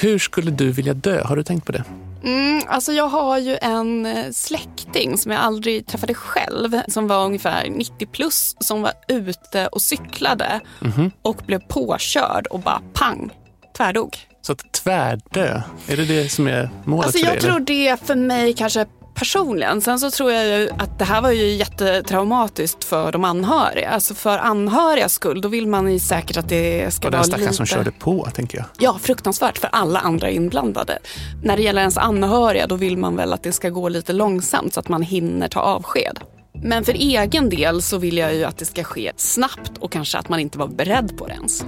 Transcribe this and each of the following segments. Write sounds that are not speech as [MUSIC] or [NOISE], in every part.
Hur skulle du vilja dö? Har du tänkt på det? Mm, alltså jag har ju en eh, släkting som jag aldrig träffade själv som var ungefär 90 plus som var ute och cyklade Mhm. och blev påkörd och bara pang, tvärdog. Så att tvärdö, är det det som är målet Alltså för dig? jag tror det för mig kanske personligen. Sen så tror jag ju att det här var ju jättetraumatiskt för de anhöriga. Alltså för anhörigas skull, då vill man ju säkert att det ska Och den vara stackaren lite... som körde på, tänker jag. Ja, fruktansvärt för alla andra inblandade. När det gäller ens anhöriga, då vill man väl att det ska gå lite långsamt så att man hinner ta avsked. Men för egen del så vill jag ju att det ska ske snabbt och kanske att man inte var beredd på det ens.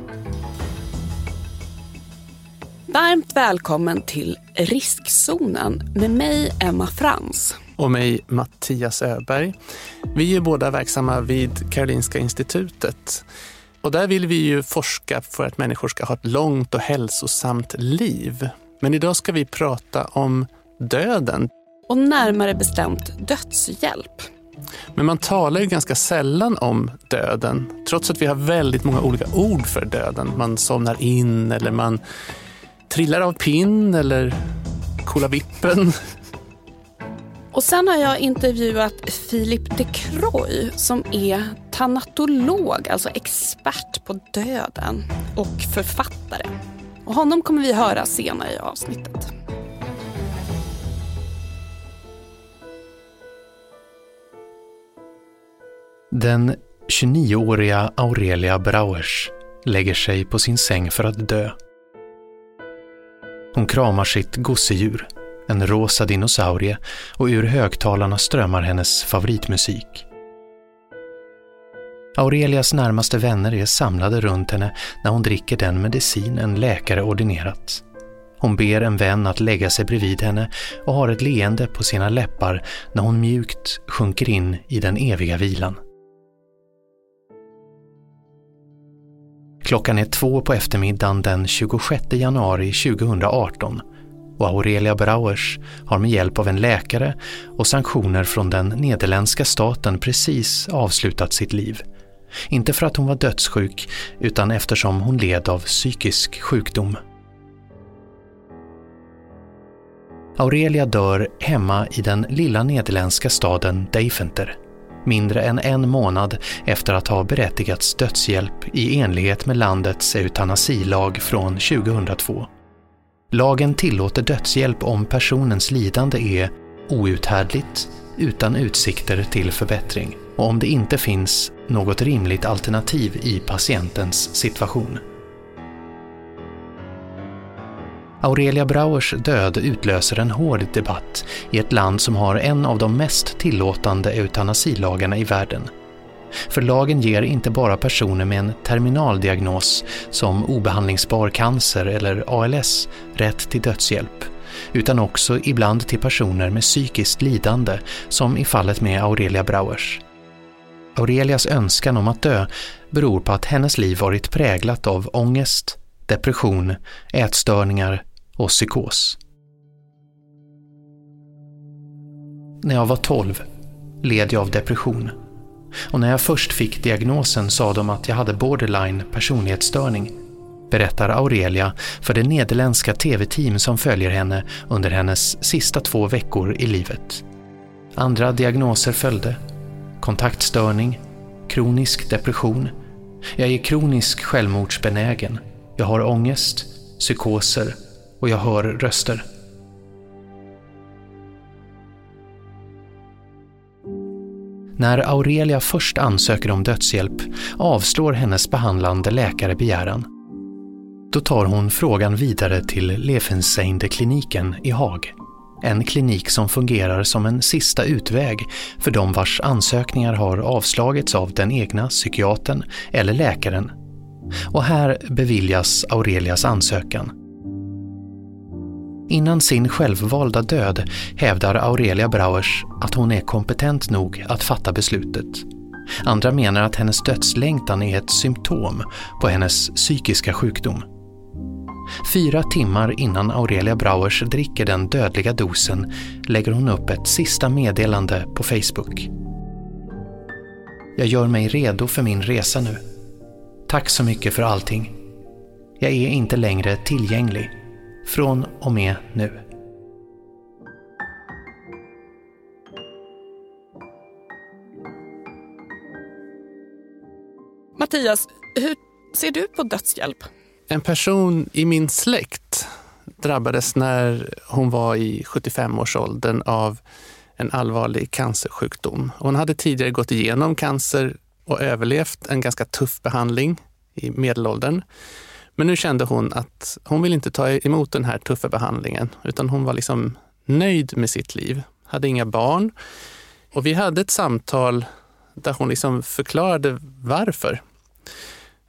Varmt välkommen till Riskzonen med mig, Emma Frans. Och mig, Mattias Öberg. Vi är båda verksamma vid Karolinska institutet. Och där vill vi ju forska för att människor ska ha ett långt och hälsosamt liv. Men idag ska vi prata om döden. Och närmare bestämt dödshjälp. Men man talar ju ganska sällan om döden, trots att vi har väldigt många olika ord för döden. Man somnar in eller man trillar av pinn eller kolla vippen. Och sen har jag intervjuat Philip de Croy som är tanatolog, alltså expert på döden och författare. Och honom kommer vi höra senare i avsnittet. Den 29-åriga Aurelia Brauers lägger sig på sin säng för att dö. Hon kramar sitt gosedjur, en rosa dinosaurie, och ur högtalarna strömmar hennes favoritmusik. Aurelias närmaste vänner är samlade runt henne när hon dricker den medicin en läkare ordinerat. Hon ber en vän att lägga sig bredvid henne och har ett leende på sina läppar när hon mjukt sjunker in i den eviga vilan. Klockan är två på eftermiddagen den 26 januari 2018 och Aurelia Brauers har med hjälp av en läkare och sanktioner från den nederländska staten precis avslutat sitt liv. Inte för att hon var dödssjuk utan eftersom hon led av psykisk sjukdom. Aurelia dör hemma i den lilla nederländska staden Deventer mindre än en månad efter att ha berättigats dödshjälp i enlighet med landets eutanasilag från 2002. Lagen tillåter dödshjälp om personens lidande är outhärdligt, utan utsikter till förbättring och om det inte finns något rimligt alternativ i patientens situation. Aurelia Brauers död utlöser en hård debatt i ett land som har en av de mest tillåtande eutanasilagarna i världen. För lagen ger inte bara personer med en terminaldiagnos som obehandlingsbar cancer eller ALS rätt till dödshjälp, utan också ibland till personer med psykiskt lidande som i fallet med Aurelia Brauers. Aurelias önskan om att dö beror på att hennes liv varit präglat av ångest, depression, ätstörningar och psykos. När jag var 12 led jag av depression och när jag först fick diagnosen sa de att jag hade borderline personlighetsstörning, berättar Aurelia för det nederländska tv-team som följer henne under hennes sista två veckor i livet. Andra diagnoser följde. Kontaktstörning, kronisk depression, jag är kronisk självmordsbenägen, jag har ångest, psykoser och jag hör röster. När Aurelia först ansöker om dödshjälp avslår hennes behandlande läkare begäran. Då tar hon frågan vidare till Lefenseinde-kliniken i Haag. En klinik som fungerar som en sista utväg för de vars ansökningar har avslagits av den egna psykiatern eller läkaren. Och här beviljas Aurelias ansökan. Innan sin självvalda död hävdar Aurelia Brauers att hon är kompetent nog att fatta beslutet. Andra menar att hennes dödslängtan är ett symptom på hennes psykiska sjukdom. Fyra timmar innan Aurelia Brauers dricker den dödliga dosen lägger hon upp ett sista meddelande på Facebook. Jag gör mig redo för min resa nu. Tack så mycket för allting. Jag är inte längre tillgänglig. Från och med nu. Mattias, hur ser du på dödshjälp? En person i min släkt drabbades när hon var i 75-årsåldern av en allvarlig cancersjukdom. Hon hade tidigare gått igenom cancer och överlevt en ganska tuff behandling i medelåldern. Men nu kände hon att hon vill inte ta emot den här tuffa behandlingen, utan hon var liksom nöjd med sitt liv. Hade inga barn. Och vi hade ett samtal där hon liksom förklarade varför.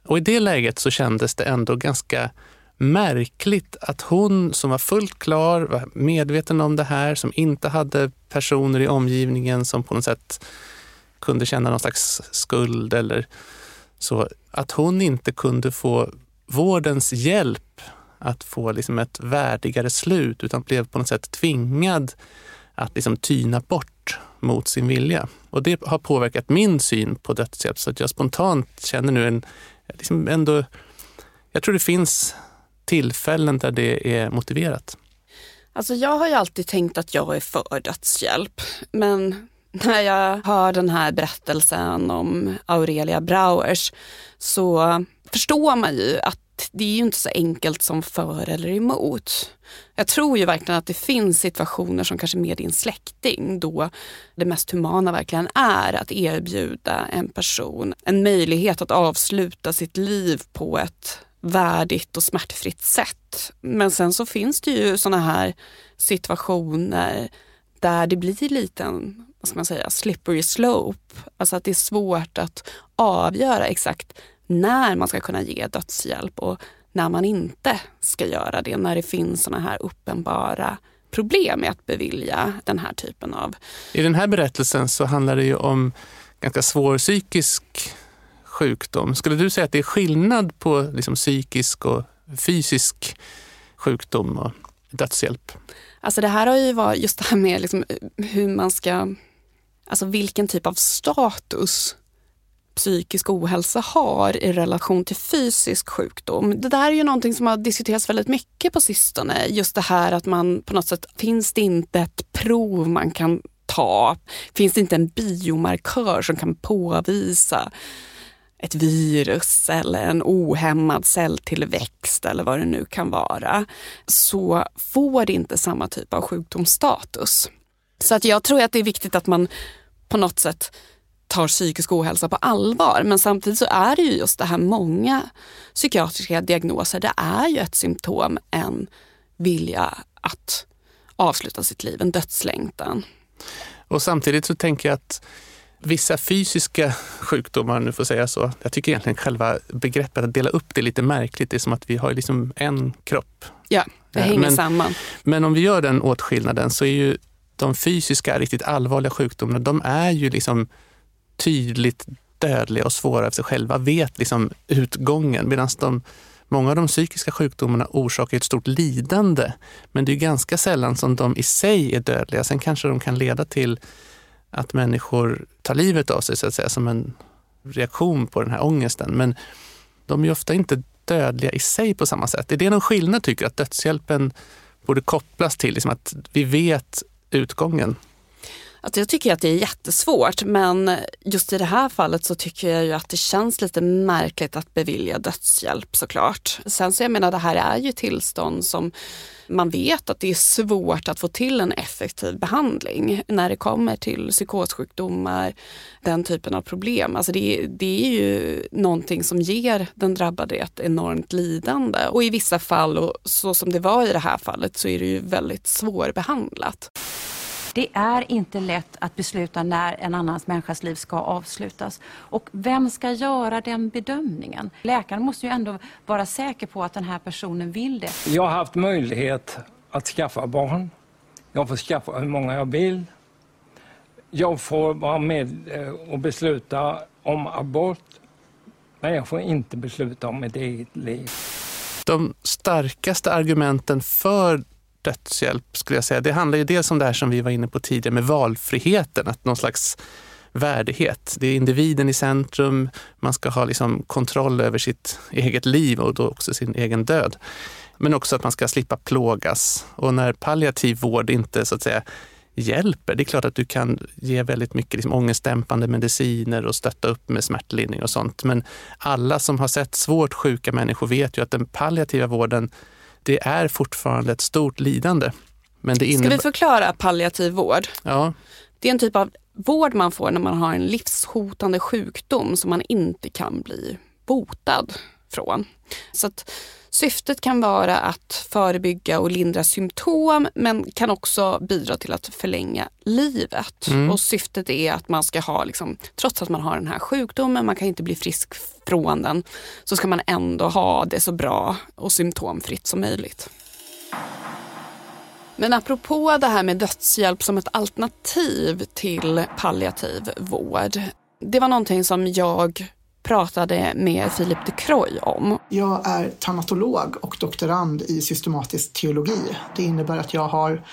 Och i det läget så kändes det ändå ganska märkligt att hon som var fullt klar, var medveten om det här, som inte hade personer i omgivningen som på något sätt kunde känna någon slags skuld eller så, att hon inte kunde få vårdens hjälp att få liksom ett värdigare slut utan blev på något sätt tvingad att liksom tyna bort mot sin vilja. Och det har påverkat min syn på dödshjälp så att jag spontant känner nu en, liksom ändå, jag tror det finns tillfällen där det är motiverat. Alltså jag har ju alltid tänkt att jag är för dödshjälp, men [LAUGHS] när jag hör den här berättelsen om Aurelia Brauers så förstår man ju att det är ju inte så enkelt som för eller emot. Jag tror ju verkligen att det finns situationer som kanske med din släkting då det mest humana verkligen är att erbjuda en person en möjlighet att avsluta sitt liv på ett värdigt och smärtfritt sätt. Men sen så finns det ju sådana här situationer där det blir lite en vad ska man säga, slippery slope. Alltså att det är svårt att avgöra exakt när man ska kunna ge dödshjälp och när man inte ska göra det. När det finns sådana här uppenbara problem med att bevilja den här typen av... I den här berättelsen så handlar det ju om ganska svår psykisk sjukdom. Skulle du säga att det är skillnad på liksom psykisk och fysisk sjukdom och dödshjälp? Alltså det här har ju varit just det här med liksom hur man ska, alltså vilken typ av status psykisk ohälsa har i relation till fysisk sjukdom. Det där är ju någonting som har diskuterats väldigt mycket på sistone. Just det här att man på något sätt, finns det inte ett prov man kan ta? Finns det inte en biomarkör som kan påvisa ett virus eller en ohämmad celltillväxt eller vad det nu kan vara, så får det inte samma typ av sjukdomsstatus. Så att jag tror att det är viktigt att man på något sätt tar psykisk ohälsa på allvar. Men samtidigt så är det ju just det här många psykiatriska diagnoser, det är ju ett symptom, en vilja att avsluta sitt liv, en dödslängtan. Och samtidigt så tänker jag att vissa fysiska sjukdomar, om du får säga så. Jag tycker egentligen själva begreppet att dela upp det är lite märkligt. Det är som att vi har liksom en kropp. Ja, det hänger men, samman. Men om vi gör den åtskillnaden så är ju de fysiska, riktigt allvarliga sjukdomarna, de är ju liksom tydligt dödliga och svåra för sig själva, vet liksom utgången. Medan de, många av de psykiska sjukdomarna orsakar ett stort lidande. Men det är ganska sällan som de i sig är dödliga. Sen kanske de kan leda till att människor tar livet av sig så att säga som en reaktion på den här ångesten. Men de är ofta inte dödliga i sig på samma sätt. Är det någon skillnad tycker du att dödshjälpen borde kopplas till? Liksom att vi vet utgången? Alltså jag tycker att det är jättesvårt men just i det här fallet så tycker jag ju att det känns lite märkligt att bevilja dödshjälp såklart. Sen så jag menar det här är ju tillstånd som man vet att det är svårt att få till en effektiv behandling när det kommer till psykossjukdomar, den typen av problem. Alltså det, det är ju någonting som ger den drabbade ett enormt lidande och i vissa fall, och så som det var i det här fallet, så är det ju väldigt svårbehandlat. Det är inte lätt att besluta när en annans människas liv ska avslutas. Och vem ska göra den bedömningen? Läkaren måste ju ändå vara säker på att den här personen vill det. Jag har haft möjlighet att skaffa barn. Jag får skaffa hur många jag vill. Jag får vara med eh, och besluta om abort. Men jag får inte besluta om mitt eget liv. De starkaste argumenten för dödshjälp skulle jag säga. Det handlar ju dels om det här som vi var inne på tidigare med valfriheten, att någon slags värdighet. Det är individen i centrum, man ska ha liksom kontroll över sitt eget liv och då också sin egen död. Men också att man ska slippa plågas. Och när palliativ vård inte så att säga hjälper. Det är klart att du kan ge väldigt mycket liksom, ångestdämpande mediciner och stötta upp med smärtlindring och sånt. Men alla som har sett svårt sjuka människor vet ju att den palliativa vården, det är fortfarande ett stort lidande. Men det innebär... Ska vi förklara palliativ vård? Ja. Det är en typ av vård man får när man har en livshotande sjukdom som man inte kan bli botad från. Så att Syftet kan vara att förebygga och lindra symptom men kan också bidra till att förlänga livet. Mm. Och syftet är att man ska ha, liksom, trots att man har den här sjukdomen, man kan inte bli frisk från den, så ska man ändå ha det så bra och symptomfritt som möjligt. Men apropå det här med dödshjälp som ett alternativ till palliativ vård. Det var någonting som jag pratade med Philip de Croy om. Jag är tanatolog och doktorand i systematisk teologi. Det innebär att jag har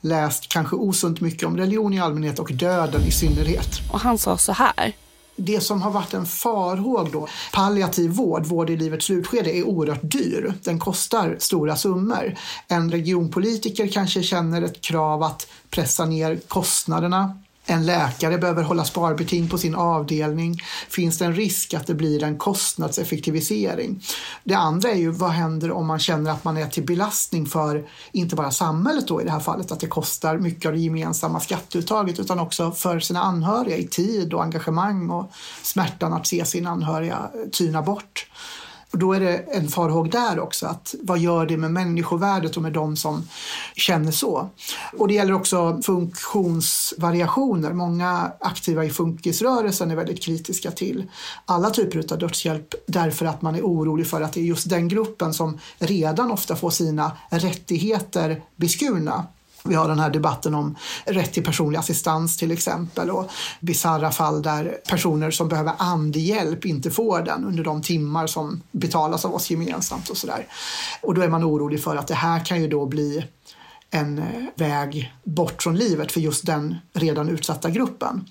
läst kanske osunt mycket om religion i allmänhet och döden i synnerhet. Och han sa så här. Det som har varit en farhåg då, palliativ vård, vård i livets slutskede, är oerhört dyr. Den kostar stora summor. En regionpolitiker kanske känner ett krav att pressa ner kostnaderna en läkare behöver hålla sparbeting på sin avdelning. Finns det en risk att det blir en kostnadseffektivisering? Det andra är ju vad händer om man känner att man är till belastning för inte bara samhället då i det här fallet, att det kostar mycket av det gemensamma skatteuttaget utan också för sina anhöriga i tid och engagemang och smärtan att se sina anhöriga tyna bort. Och då är det en farhåg där också, att vad gör det med människovärdet och med de som känner så? Och det gäller också funktionsvariationer. Många aktiva i funkisrörelsen är väldigt kritiska till alla typer av dödshjälp därför att man är orolig för att det är just den gruppen som redan ofta får sina rättigheter beskurna vi har den här debatten om rätt till personlig assistans till exempel och bisarra fall där personer som behöver andhjälp inte får den under de timmar som betalas av oss gemensamt och sådär. Och då är man orolig för att det här kan ju då bli en eh, väg bort från livet för just den redan utsatta gruppen.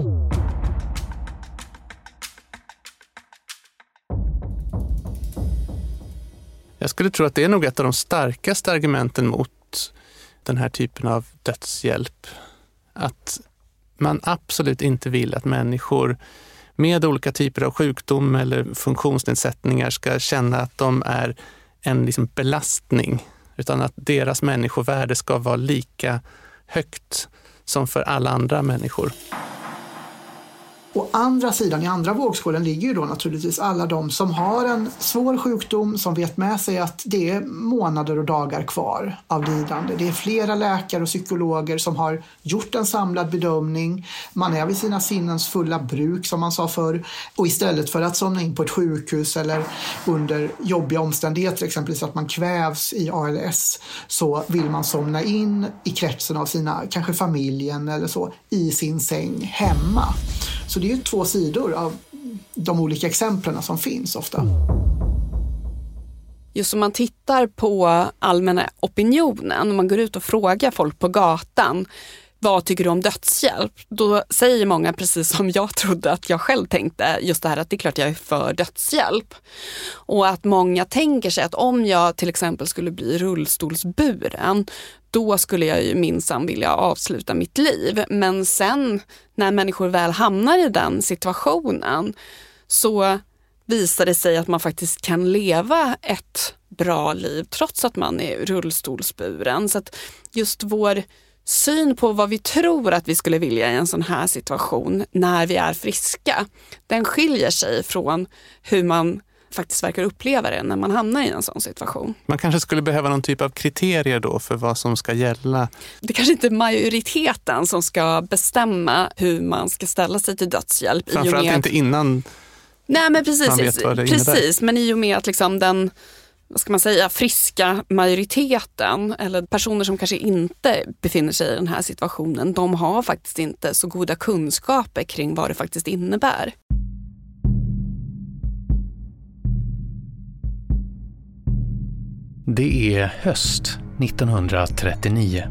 Jag skulle tro att det är nog ett av de starkaste argumenten mot den här typen av dödshjälp. Att man absolut inte vill att människor med olika typer av sjukdom eller funktionsnedsättningar ska känna att de är en liksom belastning, utan att deras människovärde ska vara lika högt som för alla andra människor. Å andra sidan, i andra vågskålen, ligger ju då naturligtvis alla de som har en svår sjukdom, som vet med sig att det är månader och dagar kvar av lidande. Det är flera läkare och psykologer som har gjort en samlad bedömning. Man är vid sina sinnens fulla bruk, som man sa förr. Och istället för att somna in på ett sjukhus eller under jobbiga omständigheter, exempelvis att man kvävs i ALS, så vill man somna in i kretsen av sina, kanske familjen eller så, i sin säng hemma. Så det är ju två sidor av de olika exemplen som finns ofta. Just om man tittar på allmänna opinionen, om man går ut och frågar folk på gatan, vad tycker du om dödshjälp? Då säger många precis som jag trodde att jag själv tänkte, just det här att det är klart jag är för dödshjälp. Och att många tänker sig att om jag till exempel skulle bli rullstolsburen, då skulle jag ju minsann vilja avsluta mitt liv. Men sen när människor väl hamnar i den situationen så visar det sig att man faktiskt kan leva ett bra liv trots att man är rullstolsburen. Så att just vår syn på vad vi tror att vi skulle vilja i en sån här situation när vi är friska, den skiljer sig från hur man faktiskt verkar uppleva det när man hamnar i en sån situation. Man kanske skulle behöva någon typ av kriterier då för vad som ska gälla? Det kanske inte är majoriteten som ska bestämma hur man ska ställa sig till dödshjälp. Framförallt med... inte innan Nej, men precis, man vet vad det precis, innebär. Men i och med att liksom den vad ska man säga, friska majoriteten eller personer som kanske inte befinner sig i den här situationen, de har faktiskt inte så goda kunskaper kring vad det faktiskt innebär. Det är höst 1939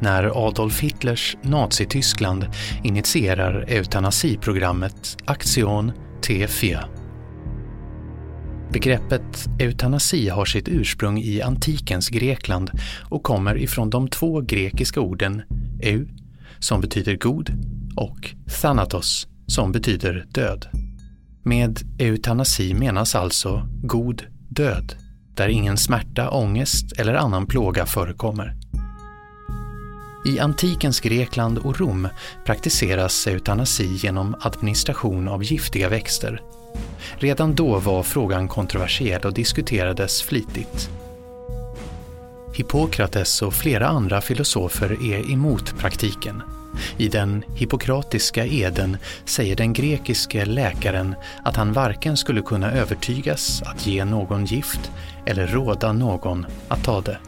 när Adolf Hitlers Nazityskland initierar eutanasiprogrammet Aktion T4. Begreppet eutanasi har sitt ursprung i antikens Grekland och kommer ifrån de två grekiska orden eu, som betyder god, och thanatos, som betyder död. Med eutanasi menas alltså god död, där ingen smärta, ångest eller annan plåga förekommer. I antikens Grekland och Rom praktiseras eutanasi genom administration av giftiga växter. Redan då var frågan kontroversiell och diskuterades flitigt. Hippokrates och flera andra filosofer är emot praktiken. I den hippokratiska eden säger den grekiske läkaren att han varken skulle kunna övertygas att ge någon gift eller råda någon att ta det.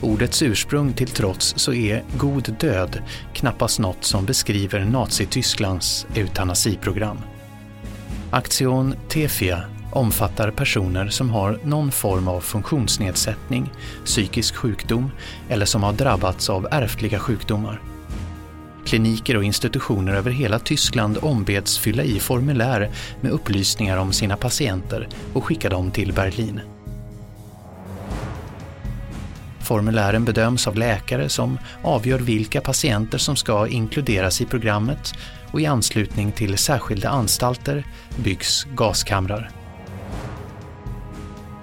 Ordets ursprung till trots så är god död knappast något som beskriver Nazitysklands eutanasiprogram. Aktion Tefia omfattar personer som har någon form av funktionsnedsättning, psykisk sjukdom eller som har drabbats av ärftliga sjukdomar. Kliniker och institutioner över hela Tyskland ombeds fylla i formulär med upplysningar om sina patienter och skicka dem till Berlin. Formulären bedöms av läkare som avgör vilka patienter som ska inkluderas i programmet och i anslutning till särskilda anstalter byggs gaskamrar.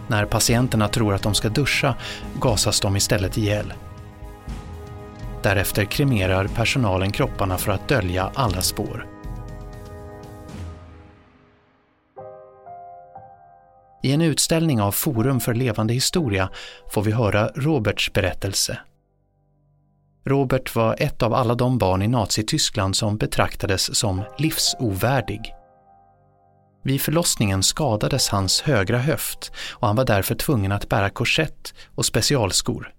När patienterna tror att de ska duscha gasas de istället ihjäl. Därefter kremerar personalen kropparna för att dölja alla spår. I en utställning av Forum för levande historia får vi höra Roberts berättelse. Robert var ett av alla de barn i Nazityskland som betraktades som livsovärdig. Vid förlossningen skadades hans högra höft och han var därför tvungen att bära korsett och specialskor.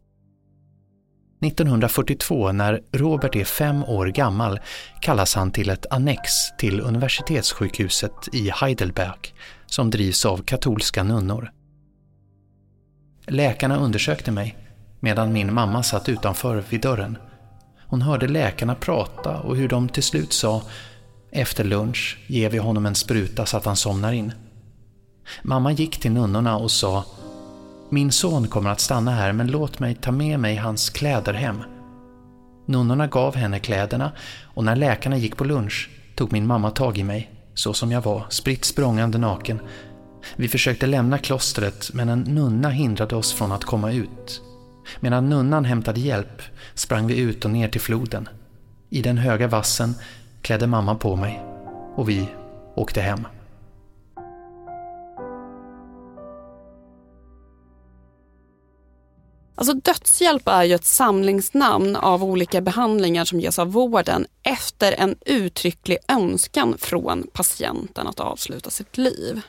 1942, när Robert är fem år gammal, kallas han till ett annex till universitetssjukhuset i Heidelberg som drivs av katolska nunnor. Läkarna undersökte mig medan min mamma satt utanför vid dörren. Hon hörde läkarna prata och hur de till slut sa efter lunch ger vi honom en spruta så att han somnar in. Mamma gick till nunnorna och sa Min son kommer att stanna här men låt mig ta med mig hans kläder hem. Nunnorna gav henne kläderna och när läkarna gick på lunch tog min mamma tag i mig, så som jag var, spritt språngande naken. Vi försökte lämna klostret men en nunna hindrade oss från att komma ut. Medan nunnan hämtade hjälp sprang vi ut och ner till floden. I den höga vassen klädde mamma på mig och vi åkte hem. Alltså dödshjälp är ju ett samlingsnamn av olika behandlingar som ges av vården efter en uttrycklig önskan från patienten att avsluta sitt liv.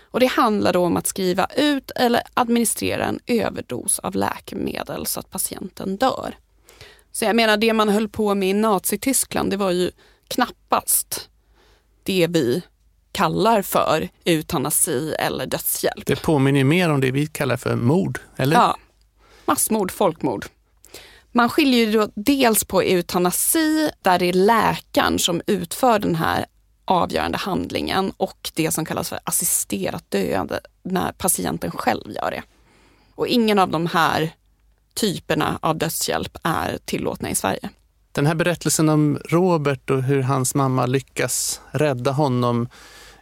Och Det handlar då om att skriva ut eller administrera en överdos av läkemedel så att patienten dör. Så jag menar det man höll på med i Nazityskland det var ju knappast det vi kallar för eutanasi eller dödshjälp. Det påminner mer om det vi kallar för mord, eller? Ja, massmord, folkmord. Man skiljer ju dels på eutanasi, där det är läkaren som utför den här avgörande handlingen och det som kallas för assisterat döende, när patienten själv gör det. Och ingen av de här typerna av dödshjälp är tillåtna i Sverige. Den här berättelsen om Robert och hur hans mamma lyckas rädda honom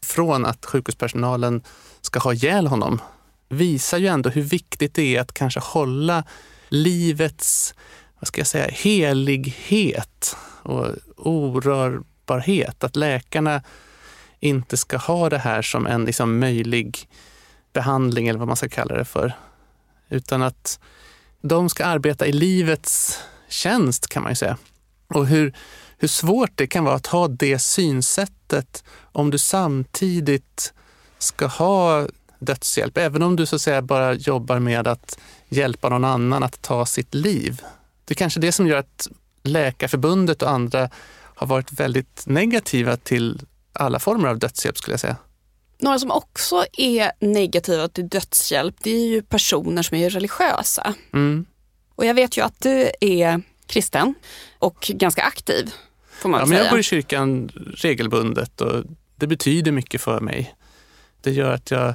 från att sjukhuspersonalen ska ha ihjäl honom visar ju ändå hur viktigt det är att kanske hålla livets vad ska jag säga, helighet och orörbarhet. Att läkarna inte ska ha det här som en liksom möjlig behandling eller vad man ska kalla det för. Utan att de ska arbeta i livets tjänst kan man ju säga. Och hur, hur svårt det kan vara att ha det synsättet om du samtidigt ska ha dödshjälp. Även om du så att säga bara jobbar med att hjälpa någon annan att ta sitt liv. Det är kanske det som gör att Läkarförbundet och andra har varit väldigt negativa till alla former av dödshjälp skulle jag säga. Några som också är negativa till dödshjälp det är ju personer som är religiösa. Mm. Och jag vet ju att du är kristen och ganska aktiv. Får man ja, säga. men jag går i kyrkan regelbundet och det betyder mycket för mig. Det gör att jag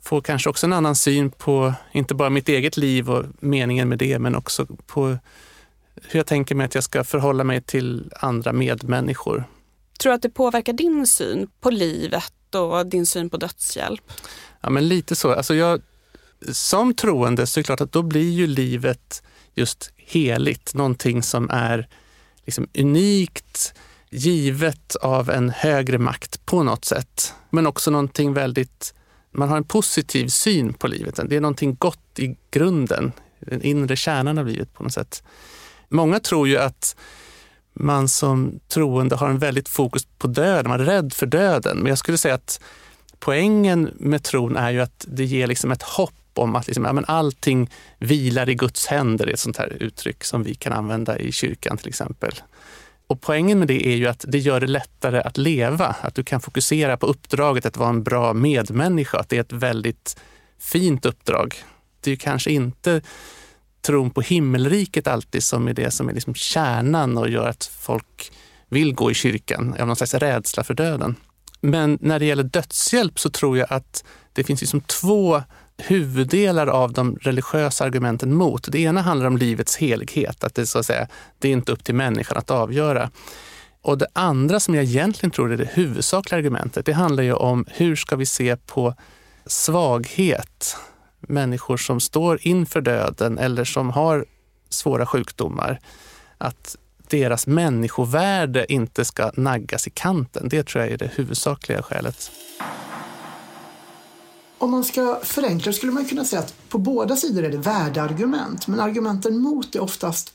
får kanske också en annan syn på inte bara mitt eget liv och meningen med det, men också på hur jag tänker mig att jag ska förhålla mig till andra medmänniskor. Tror du att det påverkar din syn på livet och din syn på dödshjälp? Ja, men lite så. Alltså jag, som troende så är det klart att då blir ju livet just heligt, någonting som är liksom unikt, givet av en högre makt på något sätt. Men också någonting väldigt, man har en positiv syn på livet. Det är någonting gott i grunden, den inre kärnan av livet på något sätt. Många tror ju att man som troende har en väldigt fokus på döden, man är rädd för döden. Men jag skulle säga att poängen med tron är ju att det ger liksom ett hopp om att liksom, ja, men allting vilar i Guds händer, är ett sånt här uttryck som vi kan använda i kyrkan till exempel. Och poängen med det är ju att det gör det lättare att leva, att du kan fokusera på uppdraget att vara en bra medmänniska, att det är ett väldigt fint uppdrag. Det är ju kanske inte tron på himmelriket alltid som är det som är liksom kärnan och gör att folk vill gå i kyrkan av någon slags rädsla för döden. Men när det gäller dödshjälp så tror jag att det finns liksom två huvuddelar av de religiösa argumenten mot. Det ena handlar om livets helighet, att det, så att säga, det är inte upp till människan att avgöra. Och det andra som jag egentligen tror är det huvudsakliga argumentet, det handlar ju om hur ska vi se på svaghet? Människor som står inför döden eller som har svåra sjukdomar. Att deras människovärde inte ska naggas i kanten. Det tror jag är det huvudsakliga skälet. Om man ska förenkla skulle man kunna säga att på båda sidor är det värdeargument, men argumenten mot är oftast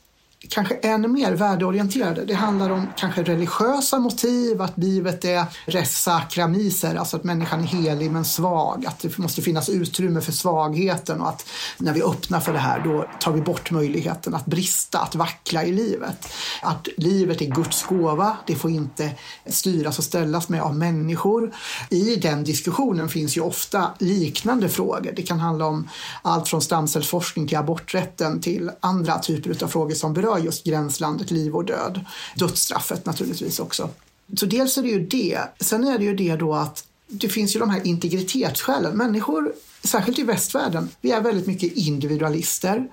kanske ännu mer värdeorienterade. Det handlar om kanske religiösa motiv, att livet är res sacra miser, alltså att människan är helig men svag, att det måste finnas utrymme för svagheten och att när vi öppnar för det här då tar vi bort möjligheten att brista, att vackla i livet. Att livet är Guds gåva, det får inte styras och ställas med av människor. I den diskussionen finns ju ofta liknande frågor. Det kan handla om allt från stamcellsforskning till aborträtten till andra typer av frågor som berör berör just gränslandet liv och död. Dödsstraffet naturligtvis också. Så dels är det ju det. Sen är det ju det då att det finns ju de här integritetsskälen. Människor, särskilt i västvärlden, vi är väldigt mycket individualister.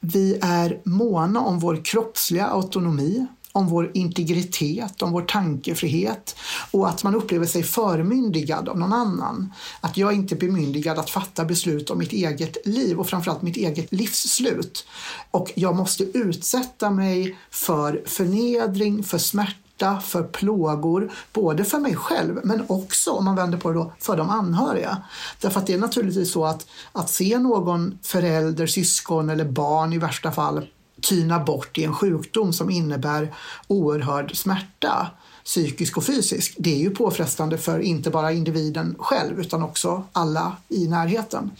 Vi är måna om vår kroppsliga autonomi om vår integritet, om vår tankefrihet och att man upplever sig förmyndigad av någon annan. Att jag inte är bemyndigad att fatta beslut om mitt eget liv och framförallt mitt eget livsslut. Och jag måste utsätta mig för förnedring, för smärta, för plågor, både för mig själv men också, om man vänder på det då, för de anhöriga. Därför att det är naturligtvis så att, att se någon förälder, syskon eller barn i värsta fall tyna bort i en sjukdom som innebär oerhörd smärta psykisk och fysisk. Det är ju påfrestande för inte bara individen själv utan också alla i närheten.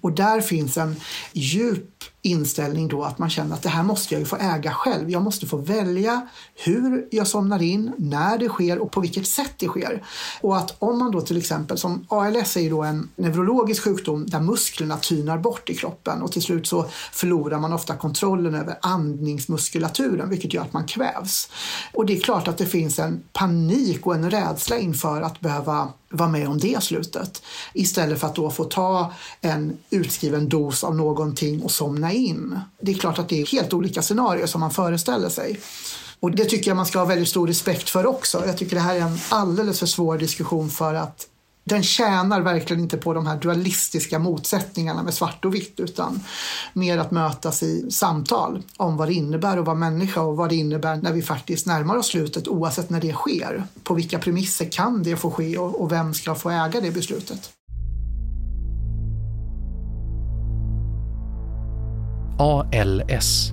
Och där finns en djup inställning då att man känner att det här måste jag ju få äga själv. Jag måste få välja hur jag somnar in, när det sker och på vilket sätt det sker. Och att om man då till exempel, som ALS är ju då en neurologisk sjukdom där musklerna tynar bort i kroppen och till slut så förlorar man ofta kontrollen över andningsmuskulaturen vilket gör att man kvävs. Och det är klart att det finns en panik och en rädsla inför att behöva vara med om det slutet. Istället för att då få ta en utskriven dos av någonting och somna in. Det är klart att det är helt olika scenarier som man föreställer sig. Och det tycker jag man ska ha väldigt stor respekt för också. Jag tycker det här är en alldeles för svår diskussion för att den tjänar verkligen inte på de här dualistiska motsättningarna med svart och vitt utan mer att mötas i samtal om vad det innebär att vara människa och vad det innebär när vi faktiskt närmar oss slutet oavsett när det sker. På vilka premisser kan det få ske och vem ska få äga det beslutet? ALS,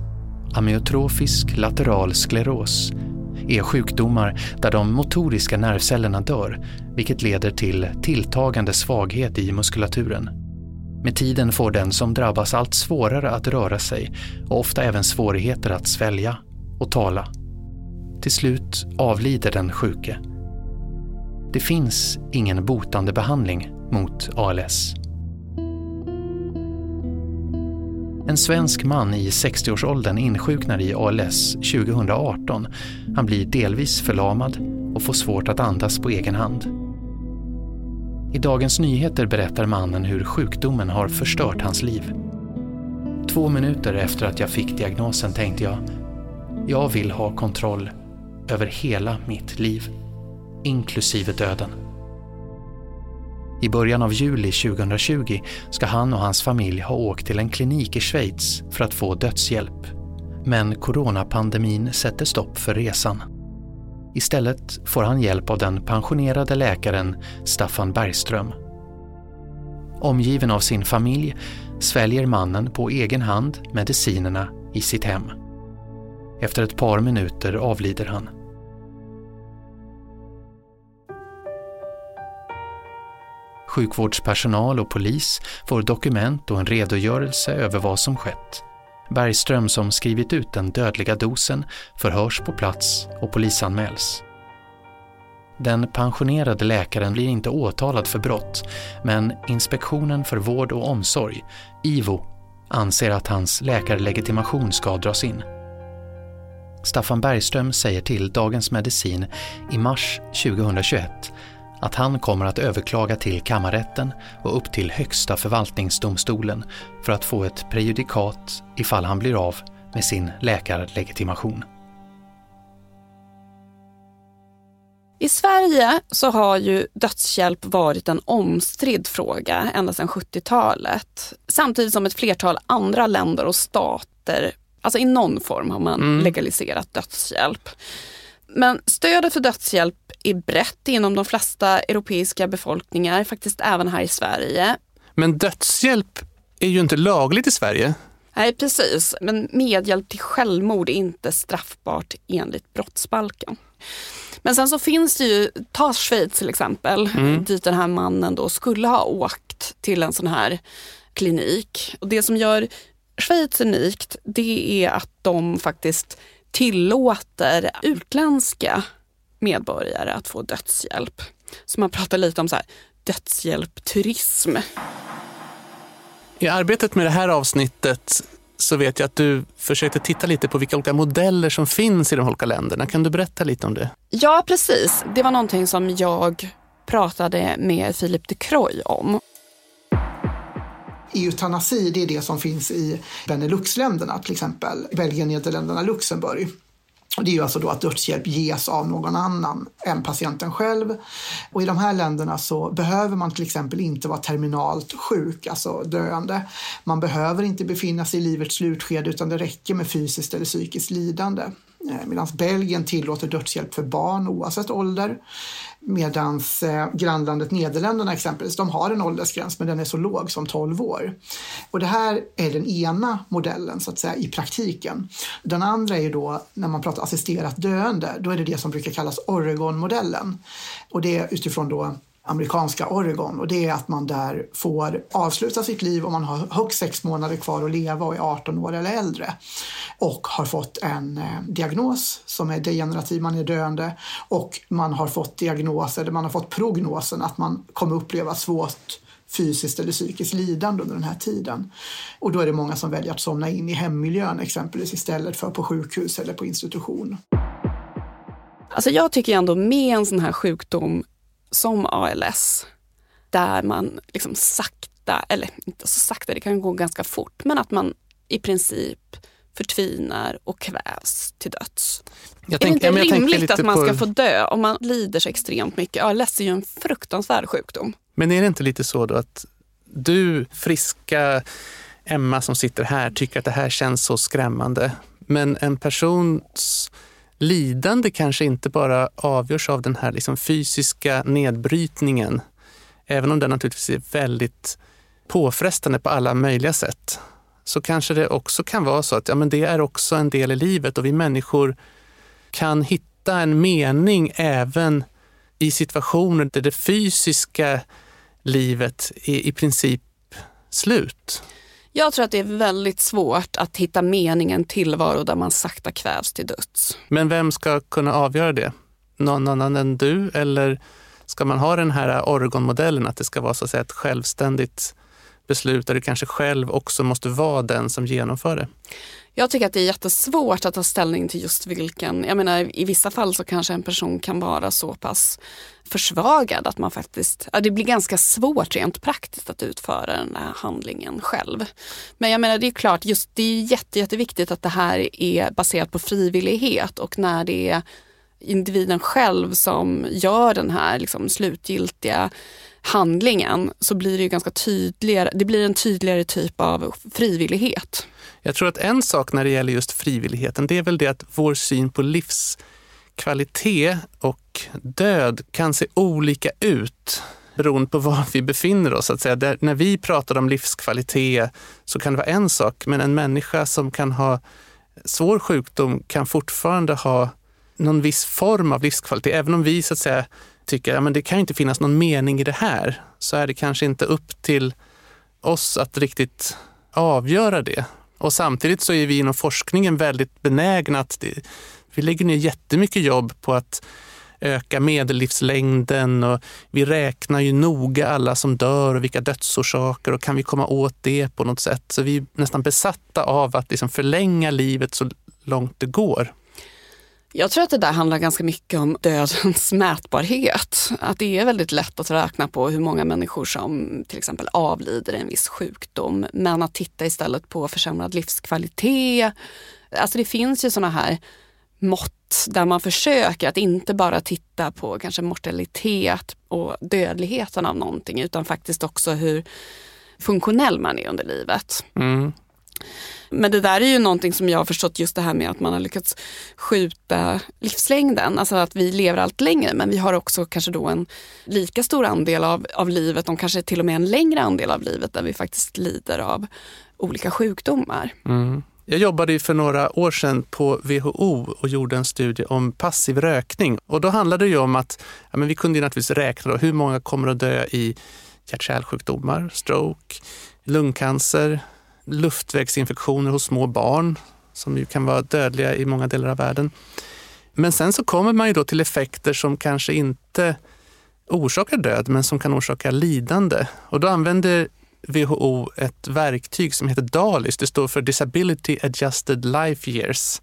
amyotrofisk lateral skleros, är sjukdomar där de motoriska nervcellerna dör, vilket leder till tilltagande svaghet i muskulaturen. Med tiden får den som drabbas allt svårare att röra sig och ofta även svårigheter att svälja och tala. Till slut avlider den sjuke. Det finns ingen botande behandling mot ALS. En svensk man i 60-årsåldern insjuknar i ALS 2018. Han blir delvis förlamad och får svårt att andas på egen hand. I Dagens Nyheter berättar mannen hur sjukdomen har förstört hans liv. Två minuter efter att jag fick diagnosen tänkte jag, jag vill ha kontroll över hela mitt liv, inklusive döden. I början av juli 2020 ska han och hans familj ha åkt till en klinik i Schweiz för att få dödshjälp. Men coronapandemin sätter stopp för resan. Istället får han hjälp av den pensionerade läkaren Staffan Bergström. Omgiven av sin familj sväljer mannen på egen hand medicinerna i sitt hem. Efter ett par minuter avlider han. Sjukvårdspersonal och polis får dokument och en redogörelse över vad som skett. Bergström som skrivit ut den dödliga dosen förhörs på plats och polisanmäls. Den pensionerade läkaren blir inte åtalad för brott, men Inspektionen för vård och omsorg, IVO, anser att hans läkarlegitimation ska dras in. Staffan Bergström säger till Dagens Medicin i mars 2021 att han kommer att överklaga till kammarrätten och upp till Högsta förvaltningsdomstolen för att få ett prejudikat ifall han blir av med sin läkarlegitimation. I Sverige så har ju dödshjälp varit en omstridd fråga ända sedan 70-talet. Samtidigt som ett flertal andra länder och stater, alltså i någon form har man mm. legaliserat dödshjälp. Men stödet för dödshjälp är brett inom de flesta europeiska befolkningar, faktiskt även här i Sverige. Men dödshjälp är ju inte lagligt i Sverige. Nej, precis. Men medhjälp till självmord är inte straffbart enligt brottsbalken. Men sen så finns det ju, ta Schweiz till exempel, mm. dit den här mannen då skulle ha åkt till en sån här klinik. Och det som gör Schweiz unikt, det är att de faktiskt tillåter utländska medborgare att få dödshjälp. Så man pratar lite om så här, dödshjälpturism. I arbetet med det här avsnittet så vet jag att du försökte titta lite på vilka olika modeller som finns i de olika länderna. Kan du berätta lite om det? Ja, precis. Det var någonting som jag pratade med Philip de Croy om. Eutanasi, det är det som finns i Beneluxländerna, till exempel Belgien, Nederländerna, Luxemburg. Det är ju alltså då att dödshjälp ges av någon annan än patienten själv. Och i de här länderna så behöver man till exempel inte vara terminalt sjuk, alltså döende. Man behöver inte befinna sig i livets slutskede utan det räcker med fysiskt eller psykiskt lidande. Eh, medan Belgien tillåter dödshjälp för barn oavsett ålder. Medan eh, grannlandet Nederländerna exempelvis, de har en åldersgräns men den är så låg som 12 år. Och det här är den ena modellen så att säga i praktiken. Den andra är ju då när man pratar assisterat döende, då är det det som brukar kallas Oregon-modellen. Och det är utifrån då amerikanska Oregon och det är att man där får avsluta sitt liv om man har högst sex månader kvar att leva och är 18 år eller äldre och har fått en eh, diagnos som är degenerativ, man är döende och man har fått diagnos eller man har fått prognosen att man kommer uppleva svårt fysiskt eller psykiskt lidande under den här tiden. Och då är det många som väljer att somna in i hemmiljön exempelvis istället för på sjukhus eller på institution. Alltså jag tycker ändå med en sån här sjukdom som ALS, där man liksom sakta, eller inte så sakta, det kan gå ganska fort, men att man i princip förtvinar och kvävs till döds. Tänk, är det inte rimligt att man ska få dö om man lider så extremt mycket? ALS är ju en fruktansvärd sjukdom. Men är det inte lite så då att du, friska Emma som sitter här, tycker att det här känns så skrämmande. Men en persons lidande kanske inte bara avgörs av den här liksom fysiska nedbrytningen, även om den naturligtvis är väldigt påfrestande på alla möjliga sätt, så kanske det också kan vara så att ja, men det är också en del i livet och vi människor kan hitta en mening även i situationer där det fysiska livet är i princip slut. Jag tror att det är väldigt svårt att hitta meningen tillvaro där man sakta kvävs till döds. Men vem ska kunna avgöra det? Någon annan än du? Eller ska man ha den här Oregon-modellen, att det ska vara så att säga ett självständigt beslut där du kanske själv också måste vara den som genomför det? Jag tycker att det är jättesvårt att ta ställning till just vilken, jag menar i vissa fall så kanske en person kan vara så pass försvagad att man faktiskt, ja, det blir ganska svårt rent praktiskt att utföra den här handlingen själv. Men jag menar det är klart, just det är jätte, jätteviktigt att det här är baserat på frivillighet och när det är individen själv som gör den här liksom, slutgiltiga handlingen så blir det ju ganska tydligare, det blir en tydligare typ av frivillighet. Jag tror att en sak när det gäller just frivilligheten, det är väl det att vår syn på livskvalitet och död kan se olika ut beroende på var vi befinner oss. Att säga. Där, när vi pratar om livskvalitet så kan det vara en sak, men en människa som kan ha svår sjukdom kan fortfarande ha någon viss form av livskvalitet. Även om vi så att säga tycker att ja, det kan inte finnas någon mening i det här, så är det kanske inte upp till oss att riktigt avgöra det. Och samtidigt så är vi inom forskningen väldigt benägna att det, vi lägger ner jättemycket jobb på att öka medellivslängden och vi räknar ju noga alla som dör och vilka dödsorsaker och kan vi komma åt det på något sätt. Så vi är nästan besatta av att liksom förlänga livet så långt det går. Jag tror att det där handlar ganska mycket om dödens [LAUGHS] mätbarhet. Att det är väldigt lätt att räkna på hur många människor som till exempel avlider i en viss sjukdom. Men att titta istället på försämrad livskvalitet. Alltså det finns ju sådana här mått där man försöker att inte bara titta på kanske mortalitet och dödligheten av någonting utan faktiskt också hur funktionell man är under livet. Mm. Men det där är ju någonting som jag har förstått just det här med att man har lyckats skjuta livslängden. Alltså att vi lever allt längre men vi har också kanske då en lika stor andel av, av livet, om kanske till och med en längre andel av livet där vi faktiskt lider av olika sjukdomar. Mm. Jag jobbade för några år sedan på WHO och gjorde en studie om passiv rökning. Och då handlade det om att ja, men vi kunde naturligtvis räkna då, hur många kommer att dö i hjärt-kärlsjukdomar, stroke, lungcancer, luftvägsinfektioner hos små barn som ju kan vara dödliga i många delar av världen. Men sen så kommer man ju då till effekter som kanske inte orsakar död men som kan orsaka lidande. Och då använder WHO ett verktyg som heter DALIS. Det står för Disability Adjusted Life Years.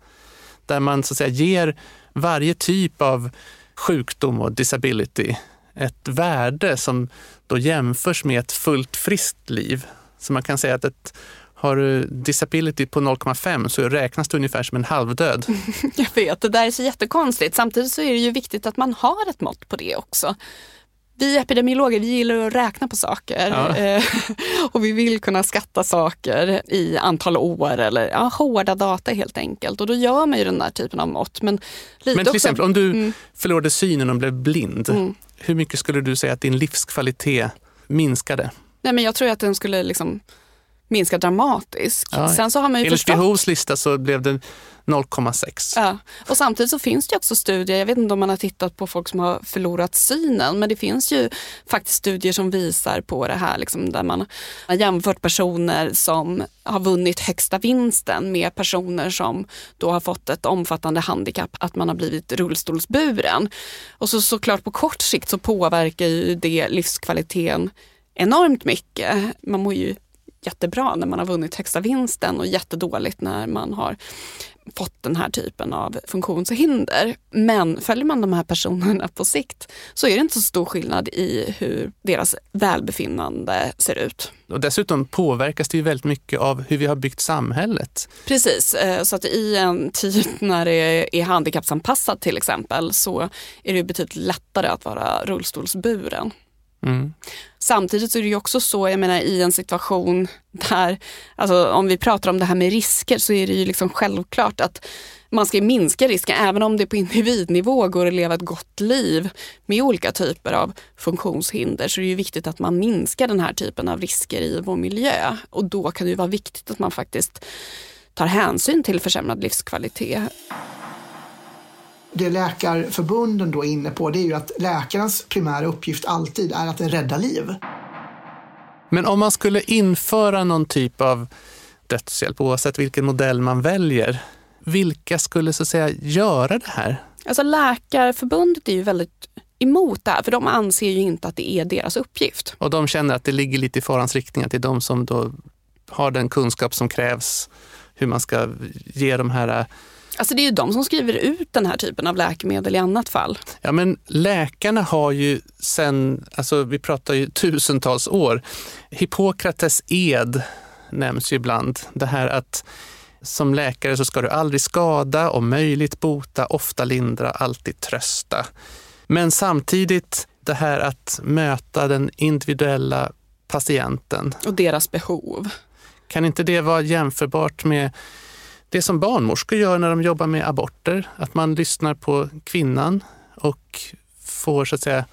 Där man så att säga ger varje typ av sjukdom och disability ett värde som då jämförs med ett fullt friskt liv. Så man kan säga att ett har du disability på 0,5 så räknas det ungefär som en halvdöd. [LAUGHS] Jag vet, det där är så jättekonstigt. Samtidigt så är det ju viktigt att man har ett mått på det också. Vi epidemiologer vi gillar att räkna på saker ja. Eh, [LAUGHS] och vi vill kunna skatta saker i antal år eller ja, hårda data helt enkelt. Och då gör man ju den där typen av mått. Men, lite men till också, exempel om du mm. förlorade synen och blev blind, mm. hur mycket skulle du säga att din livskvalitet minskade? Nej, men jag tror att den skulle liksom minska dramatiskt. Ja, Sen så har man ju enligt förstått... WHOs lista så blev det 0,6. Ja. Och samtidigt så finns det också studier, jag vet inte om man har tittat på folk som har förlorat synen, men det finns ju faktiskt studier som visar på det här, liksom, där man har jämfört personer som har vunnit högsta vinsten med personer som då har fått ett omfattande handikapp, att man har blivit rullstolsburen. Och så såklart på kort sikt så påverkar ju det livskvaliteten enormt mycket. Man mår ju jättebra när man har vunnit högsta vinsten och jättedåligt när man har fått den här typen av funktionshinder. Men följer man de här personerna på sikt så är det inte så stor skillnad i hur deras välbefinnande ser ut. Och dessutom påverkas det ju väldigt mycket av hur vi har byggt samhället. Precis, eh, så att i en tid när det är handikappsanpassat till exempel så är det betydligt lättare att vara rullstolsburen. Mm. Samtidigt så är det ju också så, jag menar i en situation där, alltså om vi pratar om det här med risker så är det ju liksom självklart att man ska minska risken, även om det på individnivå går att leva ett gott liv med olika typer av funktionshinder så är det ju viktigt att man minskar den här typen av risker i vår miljö. Och då kan det ju vara viktigt att man faktiskt tar hänsyn till försämrad livskvalitet det läkarförbunden då är inne på det är ju att läkarens primära uppgift alltid är att rädda liv. Men om man skulle införa någon typ av dödshjälp, oavsett vilken modell man väljer, vilka skulle så att säga göra det här? Alltså Läkarförbundet är ju väldigt emot det här, för de anser ju inte att det är deras uppgift. Och de känner att det ligger lite i farans riktning, att det är de som då har den kunskap som krävs hur man ska ge de här Alltså det är ju de som skriver ut den här typen av läkemedel i annat fall. Ja, men läkarna har ju sen, alltså vi pratar ju tusentals år, Hippokrates ed nämns ju ibland. Det här att som läkare så ska du aldrig skada, om möjligt bota, ofta lindra, alltid trösta. Men samtidigt det här att möta den individuella patienten. Och deras behov. Kan inte det vara jämförbart med det som barnmorskor gör när de jobbar med aborter? Att man lyssnar på kvinnan och får så att säga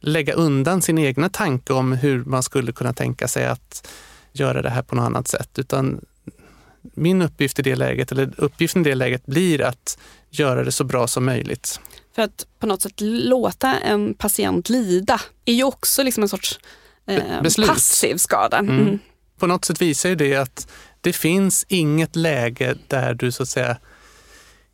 lägga undan sin egna tanke om hur man skulle kunna tänka sig att göra det här på något annat sätt. Utan min uppgift i det läget, eller uppgiften i det läget blir att göra det så bra som möjligt. För att på något sätt låta en patient lida är ju också liksom en sorts eh, passiv skada. Mm. Mm. På något sätt visar ju det att det finns inget läge där du så att säga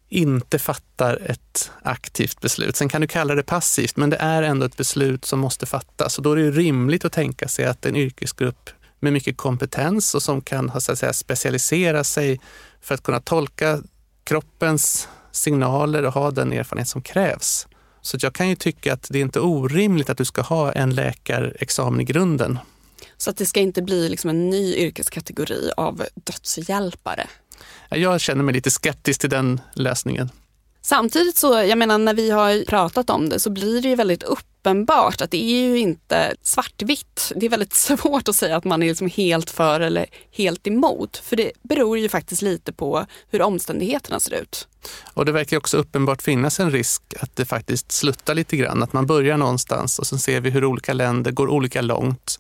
inte fattar ett aktivt beslut. Sen kan du kalla det passivt, men det är ändå ett beslut som måste fattas. Och då är det rimligt att tänka sig att en yrkesgrupp med mycket kompetens och som kan så att säga, specialisera sig för att kunna tolka kroppens signaler och ha den erfarenhet som krävs. Så jag kan ju tycka att det är inte orimligt att du ska ha en läkarexamen i grunden. Så att det ska inte bli liksom en ny yrkeskategori av dödshjälpare? Jag känner mig lite skeptisk till den lösningen. Samtidigt så, jag menar när vi har pratat om det så blir det ju väldigt uppenbart att det är ju inte svartvitt. Det är väldigt [LAUGHS] svårt att säga att man är liksom helt för eller helt emot. För det beror ju faktiskt lite på hur omständigheterna ser ut. Och det verkar också uppenbart finnas en risk att det faktiskt sluttar lite grann. Att man börjar någonstans och sen ser vi hur olika länder går olika långt.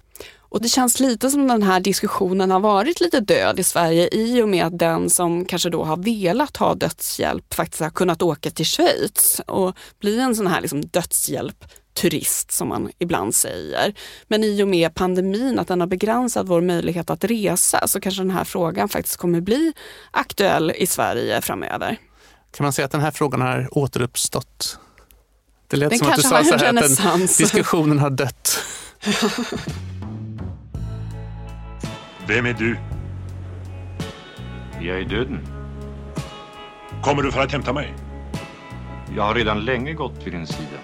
Och det känns lite som den här diskussionen har varit lite död i Sverige i och med att den som kanske då har velat ha dödshjälp faktiskt har kunnat åka till Schweiz och bli en sån här liksom dödshjälp turist som man ibland säger. Men i och med pandemin, att den har begränsat vår möjlighet att resa, så kanske den här frågan faktiskt kommer bli aktuell i Sverige framöver. Kan man säga att den här frågan har återuppstått? Det lät den som att du sa så här att den, diskussionen har dött. [LAUGHS] Vem är du? Jag är döden. Kommer du för att hämta mig? Jag har redan länge gått vid din sida.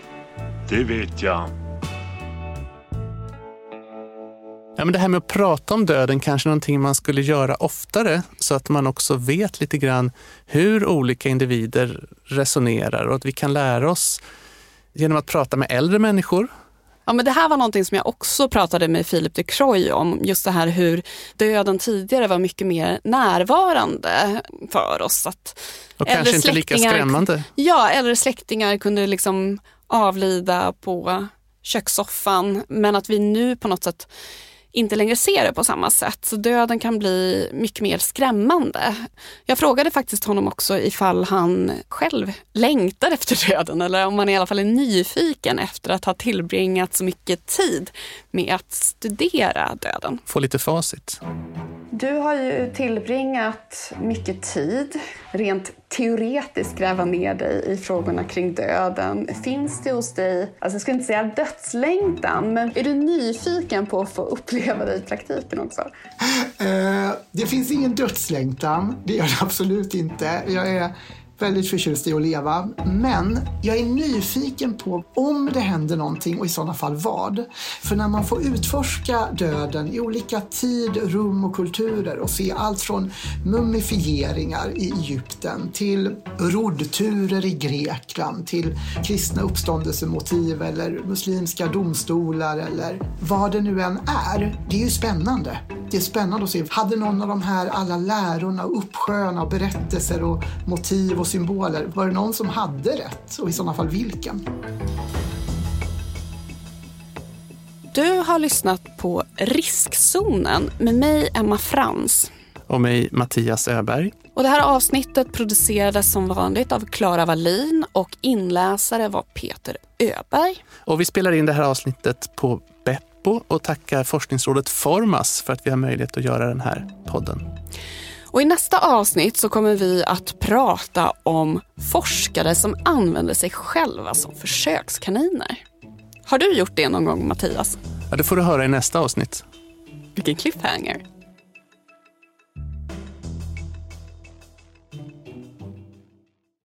Det vet jag. Ja, men det här med att prata om döden kanske är någonting man skulle göra oftare så att man också vet lite grann hur olika individer resonerar och att vi kan lära oss genom att prata med äldre människor Ja, men det här var någonting som jag också pratade med Philip de Croy om. Just det här hur döden tidigare var mycket mer närvarande för oss. Att och kanske inte lika skrämmande. Ja, äldre släktingar kunde liksom avlida på kökssoffan. Men att vi nu på något sätt inte längre ser det på samma sätt. Så döden kan bli mycket mer skrämmande. Jag frågade faktiskt honom också ifall han själv längtar efter döden eller om han i alla fall är nyfiken efter att ha tillbringat så mycket tid med att studera döden. Få lite facit. Du har ju tillbringat mycket tid, rent teoretiskt gräva ner dig i frågorna kring döden. Finns det hos dig, alltså jag ska inte säga dödslängtan, men är du nyfiken på att få uppleva det i praktiken också? Uh, det finns ingen dödslängtan, det gör det absolut inte. Jag är väldigt förtjust i att leva. Men jag är nyfiken på om det händer någonting och i sådana fall vad. För när man får utforska döden i olika tid, rum och kulturer och se allt från mumifieringar i Egypten till roddturer i Grekland till kristna uppståndelsemotiv eller muslimska domstolar eller vad det nu än är. Det är ju spännande. Det är spännande att se, hade någon av de här alla lärorna, uppsjöarna, berättelser och motiv och symboler, var det någon som hade rätt och i sådana fall vilken? Du har lyssnat på Riskzonen med mig, Emma Frans. Och mig, Mattias Öberg. Och det här avsnittet producerades som vanligt av Klara Wallin och inläsare var Peter Öberg. Och vi spelar in det här avsnittet på Beppo och tackar forskningsrådet Formas för att vi har möjlighet att göra den här podden. Och I nästa avsnitt så kommer vi att prata om forskare som använder sig själva som försökskaniner. Har du gjort det någon gång Mattias? Ja, det får du höra i nästa avsnitt. Vilken cliffhanger.